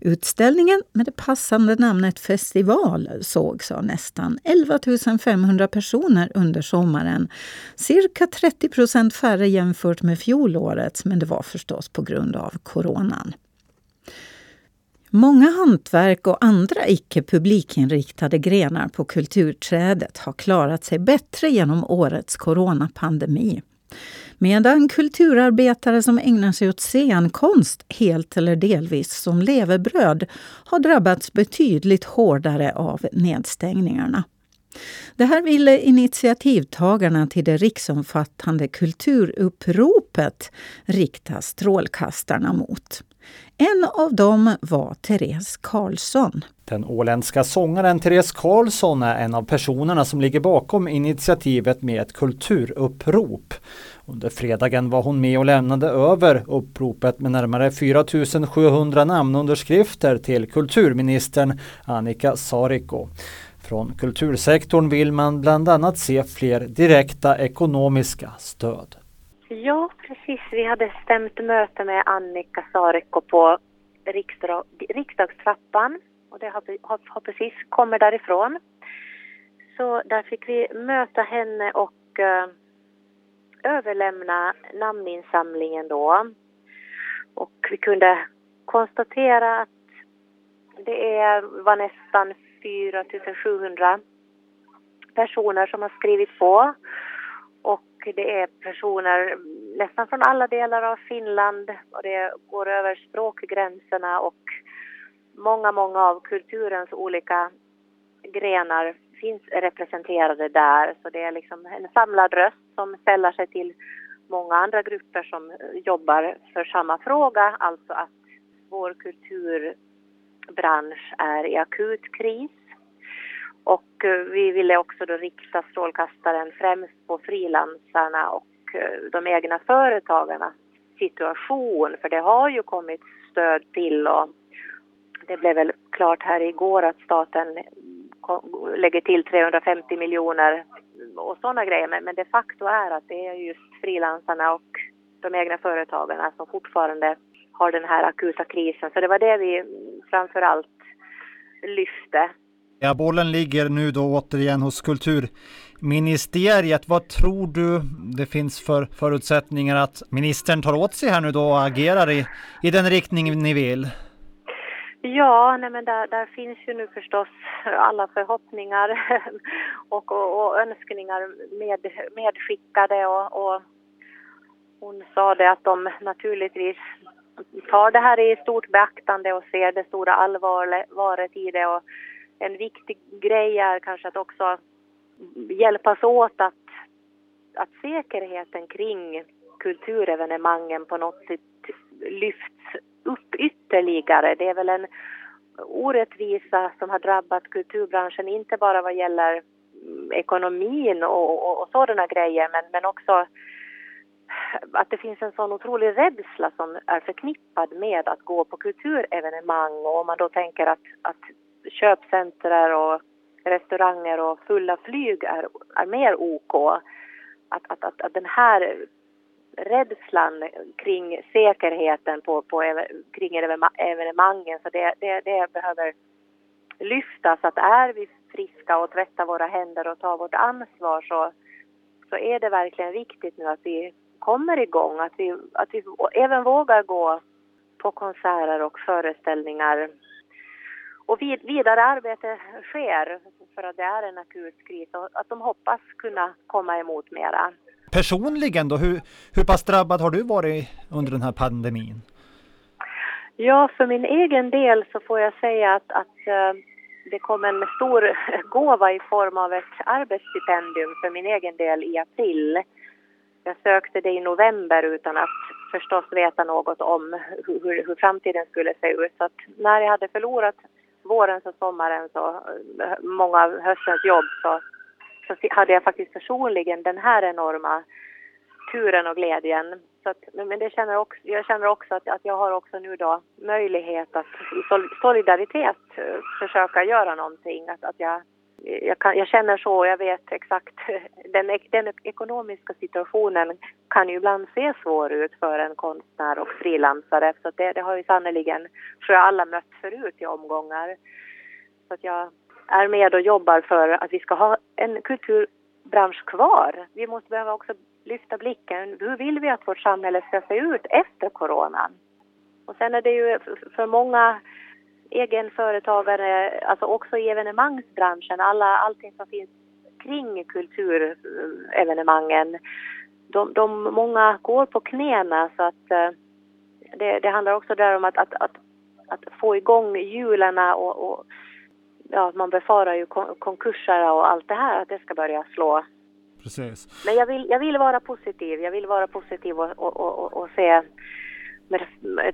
Utställningen med det passande namnet festival sågs av nästan 11 500 personer under sommaren. Cirka 30 procent färre jämfört med fjolårets, men det var förstås på grund av coronan. Många hantverk och andra icke publikinriktade grenar på kulturträdet har klarat sig bättre genom årets coronapandemi. Medan kulturarbetare som ägnar sig åt scenkonst helt eller delvis som levebröd har drabbats betydligt hårdare av nedstängningarna. Det här ville initiativtagarna till det riksomfattande kulturuppropet rikta strålkastarna mot. En av dem var Therese Karlsson. Den åländska sångaren Therese Karlsson är en av personerna som ligger bakom initiativet med ett kulturupprop. Under fredagen var hon med och lämnade över uppropet med närmare 4700 namnunderskrifter till kulturministern Annika Sariko. Från kultursektorn vill man bland annat se fler direkta ekonomiska stöd. Ja, precis. Vi hade stämt möte med Annika Sariko på riksdag, riksdagstrappan och det har, har, har, precis kommit därifrån. Så där fick vi möta henne och uh, överlämna namninsamlingen då. Och vi kunde konstatera att det är, var nästan 4 700 personer som har skrivit på. Och det är personer nästan från alla delar av Finland och det går över språkgränserna och många, många av kulturens olika grenar finns representerade där. Så det är liksom en samlad röst som sällar sig till många andra grupper som eh, jobbar för samma fråga, alltså att vår kulturbransch är i akut kris. Och eh, vi ville också då rikta strålkastaren främst på frilansarna och eh, de egna företagarnas situation, för det har ju kommit stöd till och det blev väl klart här igår att staten lägger till 350 miljoner och sådana grejer. Men, men de facto är att det är just frilansarna och de egna företagarna som fortfarande har den här akuta krisen. Så det var det vi framför allt lyfte. Ja, bollen ligger nu då återigen hos kulturministeriet. Vad tror du det finns för förutsättningar att ministern tar åt sig här nu då och agerar i, i den riktning ni vill? Ja, nej men där, där finns ju nu förstås alla förhoppningar och, och, och önskningar med, medskickade och, och hon sa det att de naturligtvis tar det här i stort beaktande och ser det stora allvaret i det. Och en viktig grej är kanske att också hjälpas åt att, att säkerheten kring kulturevenemangen på något sätt lyfts upp ytterligare. Det är väl en orättvisa som har drabbat kulturbranschen, inte bara vad gäller mm, ekonomin och, och, och sådana grejer, men, men också att det finns en sån otrolig rädsla som är förknippad med att gå på kulturevenemang och om man då tänker att, att köpcenter och restauranger och fulla flyg är, är mer OK. Att, att, att, att den här rädslan kring säkerheten på, på, kring evenemangen, så det, det, det behöver lyftas. Att är vi friska och tvättar våra händer och tar vårt ansvar så, så är det verkligen viktigt nu att vi kommer igång, att vi, att vi även vågar gå på konserter och föreställningar och vid, vidare arbete sker för att det är en akut kris och att de hoppas kunna komma emot mera Personligen då, hur, hur pass drabbad har du varit under den här pandemin? Ja, för min egen del så får jag säga att, att eh, det kom en stor gåva i form av ett arbetsstipendium för min egen del i april. Jag sökte det i november utan att förstås veta något om hur, hur framtiden skulle se ut. Så att när jag hade förlorat vårens och sommarens och eh, många av höstens jobb så, så hade jag faktiskt personligen den här enorma turen och glädjen. Så att, men det känner också, jag känner också att, att jag har också nu då möjlighet att i solidaritet eh, försöka göra någonting. Att, att jag, jag, kan, jag känner så och jag vet exakt. Den, den ekonomiska situationen kan ju ibland se svår ut för en konstnär och frilansare. Så det, det har ju sannerligen, tror jag, alla mött förut i omgångar. Så att jag är med och jobbar för att vi ska ha en kulturbransch kvar. Vi måste behöva också lyfta blicken. Hur vill vi att vårt samhälle ska se ut efter coronan? Och sen är det ju för många egenföretagare, alltså också i evenemangsbranschen, alla, allting som finns kring kulturevenemangen. De, de, många går på knäna så att eh, det, det handlar också där om att, att, att, att få igång hjulen och, och ja, man befarar ju konkurser och allt det här, att det ska börja slå Precis. Men jag vill, jag vill vara positiv. Jag vill vara positiv och, och, och, och se med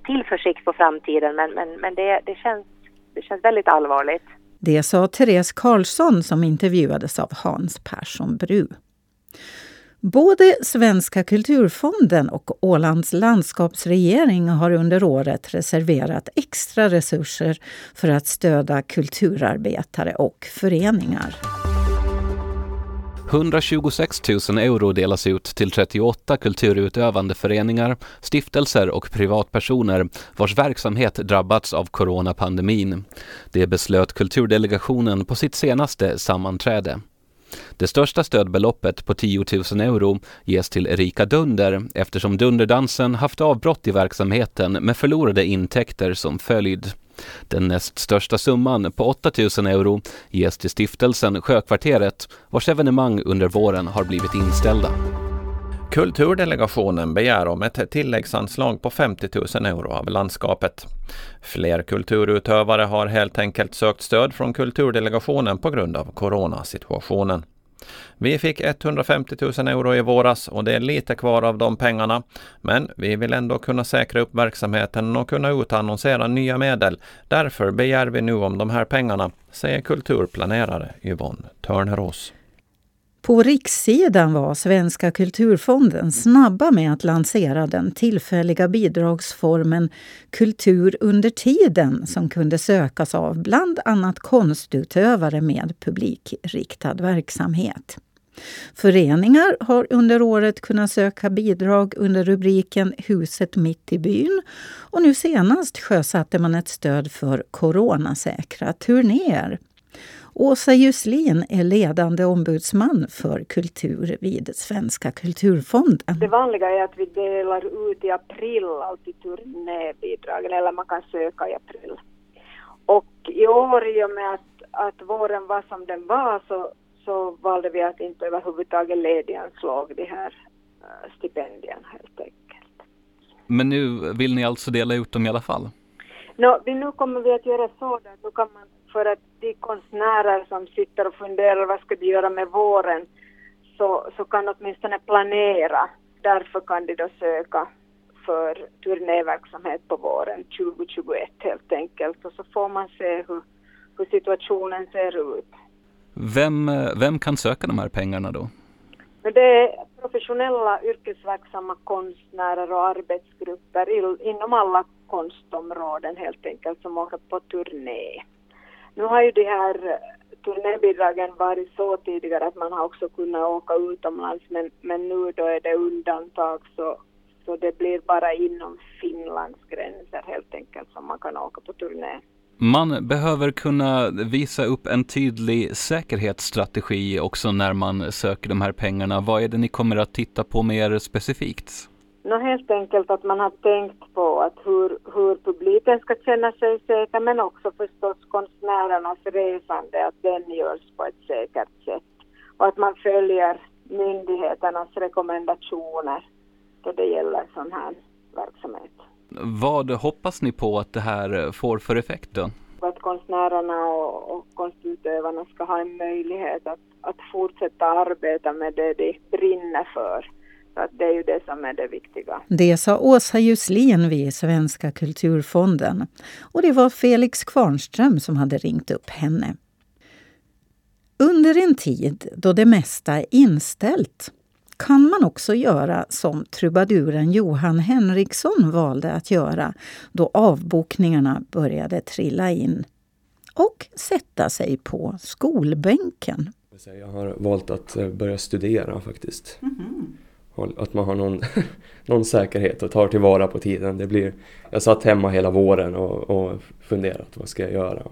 tillförsikt på framtiden. Men, men, men det, det, känns, det känns väldigt allvarligt. Det sa Therese Karlsson som intervjuades av Hans Persson Bru. Både Svenska kulturfonden och Ålands landskapsregering har under året reserverat extra resurser för att stödja kulturarbetare och föreningar. 126 000 euro delas ut till 38 kulturutövande föreningar, stiftelser och privatpersoner vars verksamhet drabbats av coronapandemin. Det beslöt kulturdelegationen på sitt senaste sammanträde. Det största stödbeloppet på 10 000 euro ges till Erika Dunder eftersom Dunderdansen haft avbrott i verksamheten med förlorade intäkter som följd. Den näst största summan på 8 000 euro ges till stiftelsen Sjökvarteret vars evenemang under våren har blivit inställda. Kulturdelegationen begär om ett tilläggsanslag på 50 000 euro av landskapet. Fler kulturutövare har helt enkelt sökt stöd från kulturdelegationen på grund av coronasituationen. Vi fick 150 000 euro i våras och det är lite kvar av de pengarna. Men vi vill ändå kunna säkra upp verksamheten och kunna utannonsera nya medel. Därför begär vi nu om de här pengarna, säger kulturplanerare Yvonne Törnerås. På rikssidan var Svenska kulturfonden snabba med att lansera den tillfälliga bidragsformen Kultur under tiden som kunde sökas av bland annat konstutövare med publikriktad verksamhet. Föreningar har under året kunnat söka bidrag under rubriken Huset mitt i byn. Och nu senast sjösatte man ett stöd för coronasäkra turnéer. Åsa Juslin är ledande ombudsman för kultur vid Svenska kulturfonden. Det vanliga är att vi delar ut i april alltid turnébidragen, eller man kan söka i april. Och i år i och med att, att våren var som den var så, så valde vi att inte överhuvudtaget lediganslå de här uh, stipendierna helt enkelt. Men nu vill ni alltså dela ut dem i alla fall? No, nu kommer vi att göra så att nu kan man för att de konstnärer som sitter och funderar vad ska de göra med våren så, så kan åtminstone planera. Därför kan de då söka för turnéverksamhet på våren 2021 helt enkelt och så får man se hur, hur situationen ser ut. Vem, vem kan söka de här pengarna då? Det är professionella yrkesverksamma konstnärer och arbetsgrupper inom alla konstområden helt enkelt som åker på turné. Nu har ju de här eh, turnébidragen varit så tidigare att man har också kunnat åka utomlands men, men nu då är det undantag så, så det blir bara inom Finlands gränser helt enkelt som man kan åka på turné. Man behöver kunna visa upp en tydlig säkerhetsstrategi också när man söker de här pengarna. Vad är det ni kommer att titta på mer specifikt? No, helt enkelt att man har tänkt på att hur, hur publiken ska känna sig säker men också förstås konstnärernas resande, att den görs på ett säkert sätt. Och att man följer myndigheternas rekommendationer då det gäller sån här verksamhet. Vad hoppas ni på att det här får för effekt då? Att konstnärerna och, och konstutövarna ska ha en möjlighet att, att fortsätta arbeta med det de brinner för. Så att det är ju det som är det viktiga. Det sa Åsa Juslin vid Svenska kulturfonden. Och det var Felix Kvarnström som hade ringt upp henne. Under en tid då det mesta är inställt kan man också göra som trubaduren Johan Henriksson valde att göra då avbokningarna började trilla in. Och sätta sig på skolbänken. Jag har valt att eh, börja studera faktiskt. Mm -hmm. Att man har någon, någon säkerhet och tar tillvara på tiden. Det blir, jag satt hemma hela våren och, och funderat vad ska jag göra.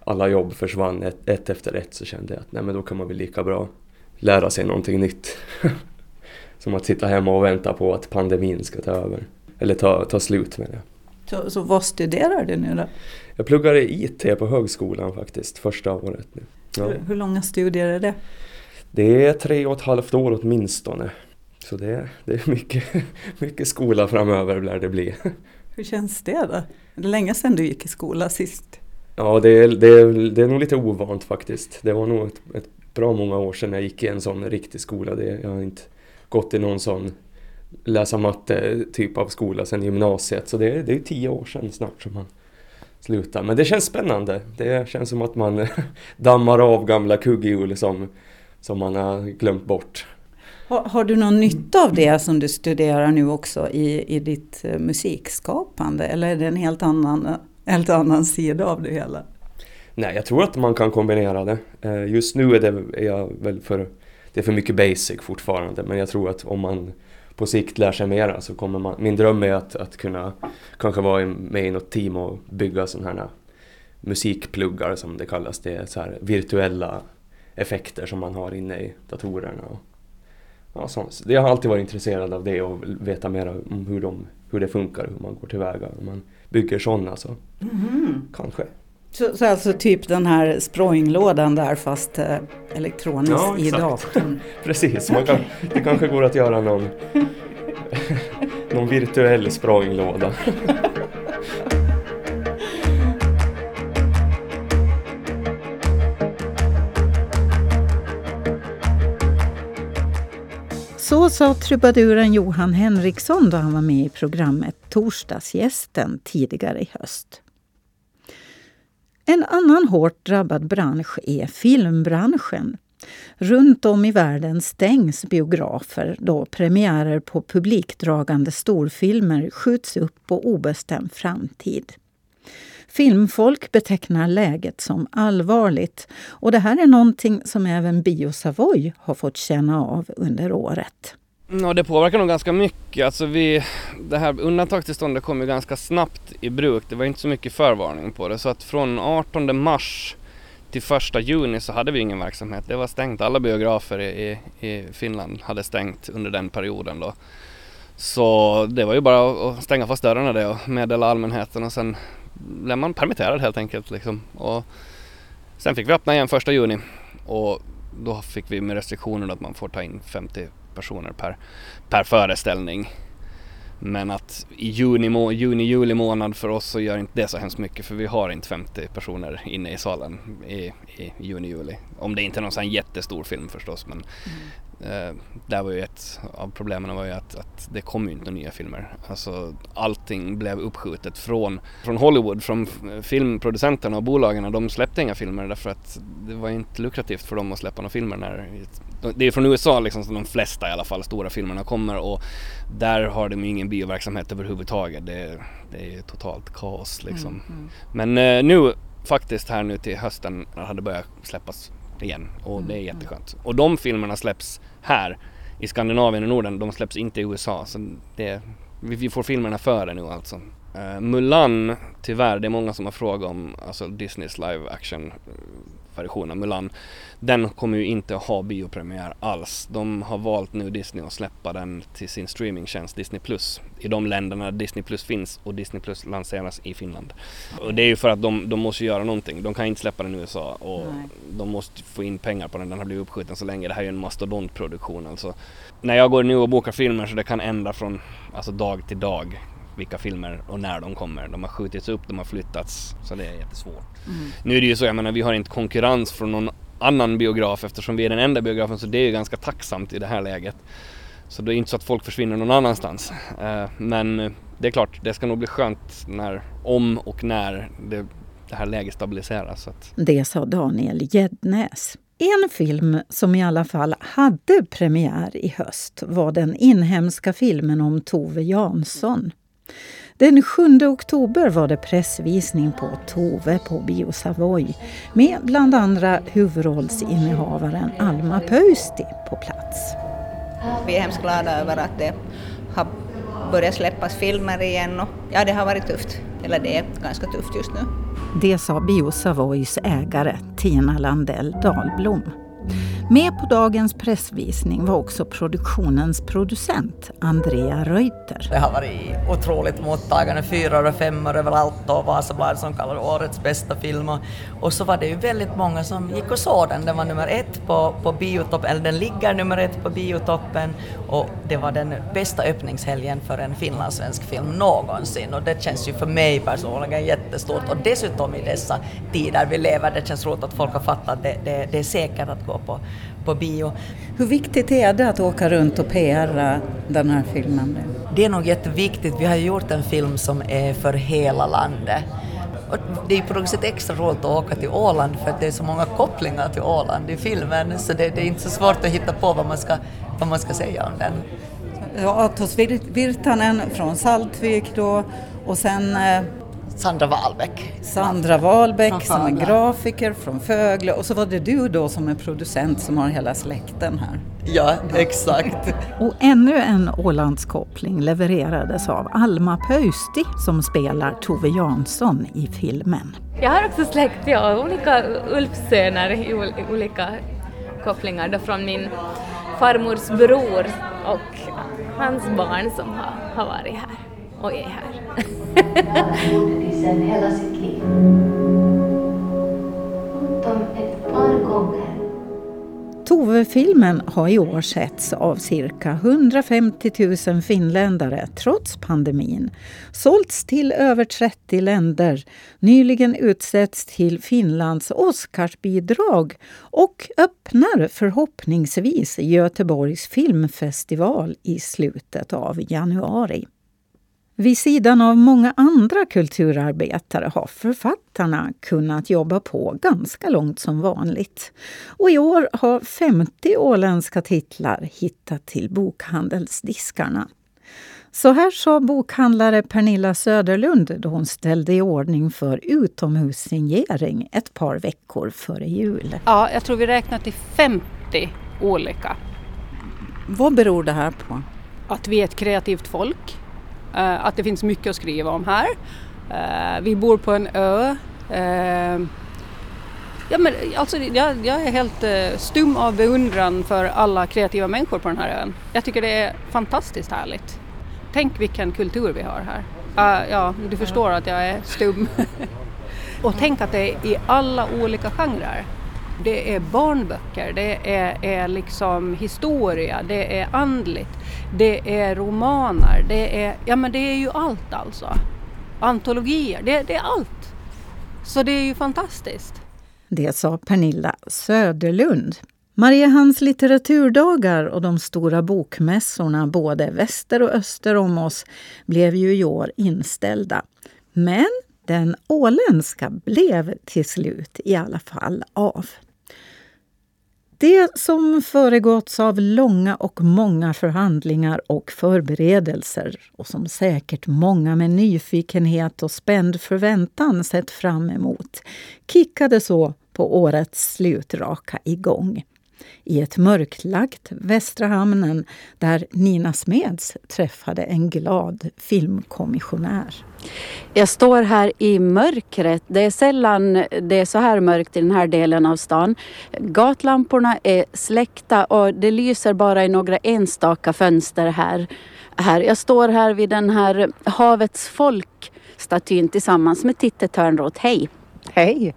Alla jobb försvann ett, ett efter ett så kände jag att nej men då kan man väl lika bra lära sig någonting nytt. Som att sitta hemma och vänta på att pandemin ska ta över. Eller ta, ta slut med det. Så, så vad studerar du nu då? Jag pluggar IT på högskolan faktiskt, första året nu. Ja. Hur, hur långa studier är det? Det är tre och ett halvt år åtminstone. Så det, det är mycket, mycket skola framöver lär det bli. Hur känns det då? Är det länge sedan du gick i skola sist? Ja, det är, det, är, det är nog lite ovant faktiskt. Det var nog ett, ett bra många år sedan jag gick i en sån riktig skola. Det, jag har inte gått i någon sån läsa matte typ av skola sedan gymnasiet. Så det, det är tio år sedan snart som man slutar. Men det känns spännande. Det känns som att man dammar av gamla kugghjul som, som man har glömt bort. Har, har, du någon nytta av det som du studerar nu också i, i ditt eh, musikskapande? Eller är det en helt annan, eh, helt annan sida av det hela? Nej, jag tror att man kan kombinera det. Eh, just nu är, det, är jag väl för, det är för mycket basic fortfarande men jag tror att om man på sikt lär sig mera så kommer man, min dröm är att, att kunna kanske vara med i något team och bygga sådana här musikpluggar som det kallas. Det är så här virtuella effekter som man har inne i datorerna. Ja, så, jag har alltid varit intresserad av det och veta mer om hur, de, hur det funkar, hur man går tillväga. Om man bygger sådana så mm. kanske. Så, så, alltså typ den här språnglådan där fast eh, elektroniskt ja, i datorn? Precis, man kan, det kanske går att göra någon, någon virtuell språnglåda. Så sa trubaduren Johan Henriksson då han var med i programmet Torsdagsgästen tidigare i höst. En annan hårt drabbad bransch är filmbranschen. Runt om i världen stängs biografer då premiärer på publikdragande storfilmer skjuts upp på obestämd framtid. Filmfolk betecknar läget som allvarligt och det här är någonting som även Bio Savoy har fått känna av under året. Mm, ja, det påverkar nog ganska mycket. Alltså vi, det här undantagstillståndet kom ju ganska snabbt i bruk. Det var inte så mycket förvarning på det. Så att från 18 mars till 1 juni så hade vi ingen verksamhet. Det var stängt. Alla biografer i, i Finland hade stängt under den perioden då. Så det var ju bara att stänga fast dörrarna det och meddela allmänheten och sen blev man permitterad helt enkelt. Liksom. Och sen fick vi öppna igen första juni och då fick vi med restriktioner att man får ta in 50 personer per, per föreställning. Men att i juni, juni, juli månad för oss så gör inte det så hemskt mycket för vi har inte 50 personer inne i salen i, i juni, juli. Om det inte är någon sån jättestor film förstås men mm. Eh, där var ju ett av problemen var ju att, att det kom ju inte några nya filmer. Alltså allting blev uppskjutet från, från Hollywood, från filmproducenterna och bolagen. De släppte inga filmer därför att det var inte lukrativt för dem att släppa några filmer när det är från USA liksom som de flesta i alla fall stora filmerna kommer och där har de ingen bioverksamhet överhuvudtaget. Det, det är totalt kaos liksom. Mm, mm. Men eh, nu faktiskt här nu till hösten har det börjat släppas igen och det är mm, mm. jätteskönt. Och de filmerna släpps här i Skandinavien och Norden, de släpps inte i USA. Så det, vi får filmerna före nu alltså. Uh, Mulan, tyvärr, det är många som har frågat om alltså Disneys live action version av Mulan. Den kommer ju inte att ha biopremiär alls. De har valt nu Disney att släppa den till sin streamingtjänst Disney Plus i de länderna där Disney Plus finns och Disney Plus lanseras i Finland. Och det är ju för att de, de måste göra någonting. De kan inte släppa den i USA och Nej. de måste få in pengar på den. Den har blivit uppskjuten så länge. Det här är ju en mastodontproduktion alltså. När jag går nu och bokar filmer så det kan ändra från alltså dag till dag vilka filmer och när de kommer. De har skjutits upp, de har flyttats, så det är jättesvårt. Mm. Nu är det ju så, jag menar vi har inte konkurrens från någon annan biograf eftersom vi är den enda biografen så det är ju ganska tacksamt i det här läget. Så det är inte så att folk försvinner någon annanstans. Eh, men eh, det är klart, det ska nog bli skönt när, om och när det, det här läget stabiliseras. Det sa Daniel Gäddnäs. En film som i alla fall hade premiär i höst var den inhemska filmen om Tove Jansson. Den 7 oktober var det pressvisning på Tove på Bio Savoy med bland andra huvudrollsinnehavaren Alma Pöysti på plats. Vi är hemskt glada över att det har börjat släppas filmer igen och ja, det har varit tufft. Eller det är ganska tufft just nu. Det sa Bio Savoys ägare Tina Landell Dahlblom. Med på dagens pressvisning var också produktionens producent Andrea Reuter. Det har varit otroligt mottagande, fyra och femmor överallt och Vasablad som kallar årets bästa film. Och så var det ju väldigt många som gick och såg den. Den var nummer ett på, på biotoppen, eller den ligger nummer ett på biotoppen och det var den bästa öppningshelgen för en finlandssvensk film någonsin och det känns ju för mig personligen jättestort och dessutom i dessa tider vi lever, det känns roligt att folk har fattat att det, det, det är säkert att gå på på bio. Hur viktigt är det att åka runt och PR den här filmen? Det är nog jätteviktigt. Vi har gjort en film som är för hela landet. Och det är på något sätt extra roligt att åka till Åland för att det är så många kopplingar till Åland i filmen så det, det är inte så svårt att hitta på vad man ska, vad man ska säga om den. Ja, Atos Virtanen från Saltvik då och sen eh, Sandra Wahlbeck. Sandra Wahlbeck som är grafiker från Fögle och så var det du då som är producent som har hela släkten här. Ja, exakt. och ännu en Ålandskoppling levererades av Alma Pöysti som spelar Tove Jansson i filmen. Jag har också släkt, ja, olika Ulfsöner i olika kopplingar då från min farmors bror och hans barn som har, har varit här och är här. hela sitt liv. Utom ett par gånger. Tove-filmen har i år setts av cirka 150 000 finländare trots pandemin. Sålts till över 30 länder, nyligen utsetts till Finlands Oscarsbidrag och öppnar förhoppningsvis Göteborgs filmfestival i slutet av januari. Vid sidan av många andra kulturarbetare har författarna kunnat jobba på ganska långt som vanligt. Och i år har 50 åländska titlar hittat till bokhandelsdiskarna. Så här sa bokhandlare Pernilla Söderlund då hon ställde i ordning för utomhussignering ett par veckor före jul. Ja, jag tror vi räknar till 50 olika. Vad beror det här på? Att vi är ett kreativt folk Eh, att det finns mycket att skriva om här. Eh, vi bor på en ö. Eh, ja, men alltså, jag, jag är helt stum av beundran för alla kreativa människor på den här ön. Jag tycker det är fantastiskt härligt. Tänk vilken kultur vi har här. Uh, ja, du förstår att jag är stum. och tänk att det är i alla olika genrer. Det är barnböcker, det är, är liksom historia, det är andligt, det är romaner, det är, ja men det är ju allt alltså. Antologier, det, det är allt. Så det är ju fantastiskt. Det sa Pernilla Söderlund. Mariehamns litteraturdagar och de stora bokmässorna både väster och öster om oss blev ju i år inställda. Men den åländska blev till slut i alla fall av. Det som föregåtts av långa och många förhandlingar och förberedelser och som säkert många med nyfikenhet och spänd förväntan sett fram emot kickade så på årets slutraka igång i ett mörklagt Västra hamnen där Nina Smeds träffade en glad filmkommissionär. Jag står här i mörkret. Det är sällan det är så här mörkt i den här delen av stan. Gatlamporna är släckta och det lyser bara i några enstaka fönster här. här. Jag står här vid den här Havets folk-statyn tillsammans med Titte Törnroth. Hej! Hej!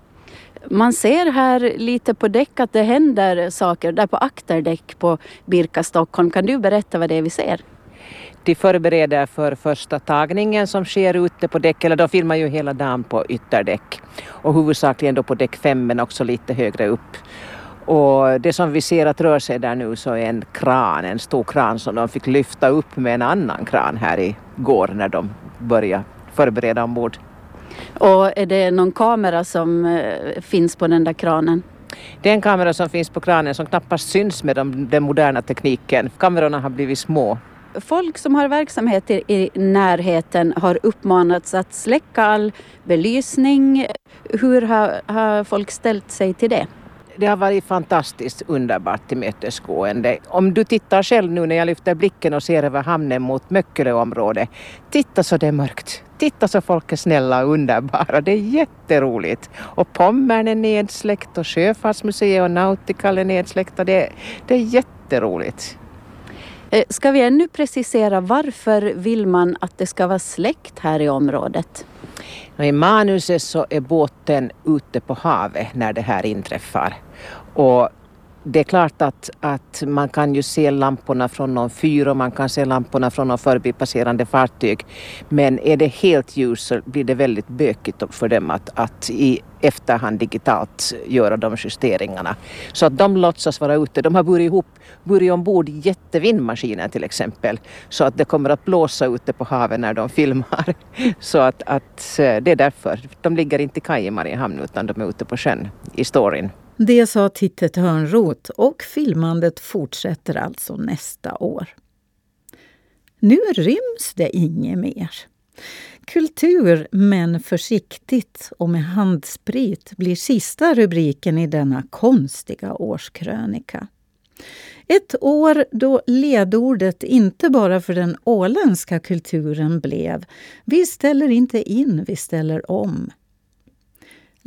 Man ser här lite på däck att det händer saker. Där på akterdäck på Birka Stockholm. Kan du berätta vad det är vi ser? De förbereder för första tagningen som sker ute på däck, eller de filmar ju hela dagen på ytterdäck och huvudsakligen då på däck 5 men också lite högre upp. Och det som vi ser att rör sig där nu så är en kran, en stor kran som de fick lyfta upp med en annan kran här igår när de började förbereda ombord. Och är det någon kamera som eh, finns på den där kranen? Det är en kamera som finns på kranen som knappast syns med de, den moderna tekniken. Kamerorna har blivit små. Folk som har verksamhet i, i närheten har uppmanats att släcka all belysning. Hur har, har folk ställt sig till det? Det har varit fantastiskt underbart tillmötesgående. Om du tittar själv nu när jag lyfter blicken och ser över hamnen mot Möckeleområdet. Titta så det är mörkt. Titta så folk är snälla och underbara. Det är jätteroligt. Och Pommern är nedsläckt och Sjöfartsmuseet och Nautical är nedsläckta. Det, det är jätteroligt. Eh, ska vi ännu precisera varför vill man att det ska vara släckt här i området? I manuset så är båten ute på havet när det här inträffar. Och det är klart att, att man kan ju se lamporna från någon fyr och man kan se lamporna från någon förbipasserande fartyg. Men är det helt ljus så blir det väldigt bökigt för dem att, att i efterhand digitalt göra de justeringarna. Så att de låtsas vara ute. De har burit ihop, burit ombord jättevindmaskiner till exempel. Så att det kommer att blåsa ute på havet när de filmar. Så att, att eh, det är därför. De ligger inte i kaj i Mariehamn utan de är ute på sjön i storyn. Det sa Titte Törnroth och filmandet fortsätter alltså nästa år. Nu ryms det inget mer. Kultur, men försiktigt och med handsprit blir sista rubriken i denna konstiga årskrönika. Ett år då ledordet inte bara för den åländska kulturen blev Vi ställer inte in, vi ställer om.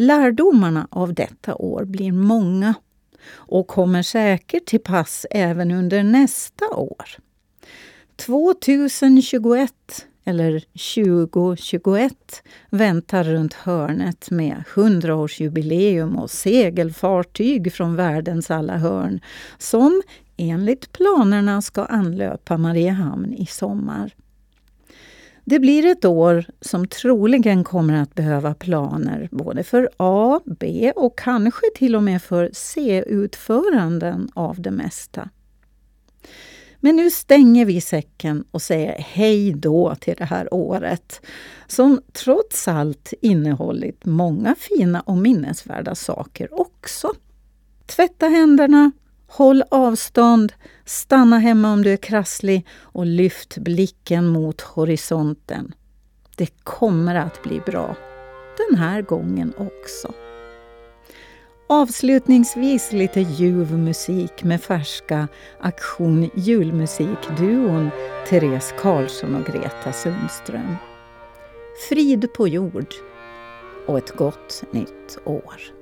Lärdomarna av detta år blir många och kommer säkert till pass även under nästa år. 2021 eller 2021 väntar runt hörnet med 100-årsjubileum och segelfartyg från världens alla hörn som enligt planerna ska anlöpa Mariehamn i sommar. Det blir ett år som troligen kommer att behöva planer både för A, B och kanske till och med för C-utföranden av det mesta. Men nu stänger vi säcken och säger hej då till det här året som trots allt innehållit många fina och minnesvärda saker också. Tvätta händerna, Håll avstånd, stanna hemma om du är krasslig och lyft blicken mot horisonten. Det kommer att bli bra. Den här gången också. Avslutningsvis lite ljuv musik med färska Aktion julmusikduon Therese Karlsson och Greta Sundström. Frid på jord och ett gott nytt år.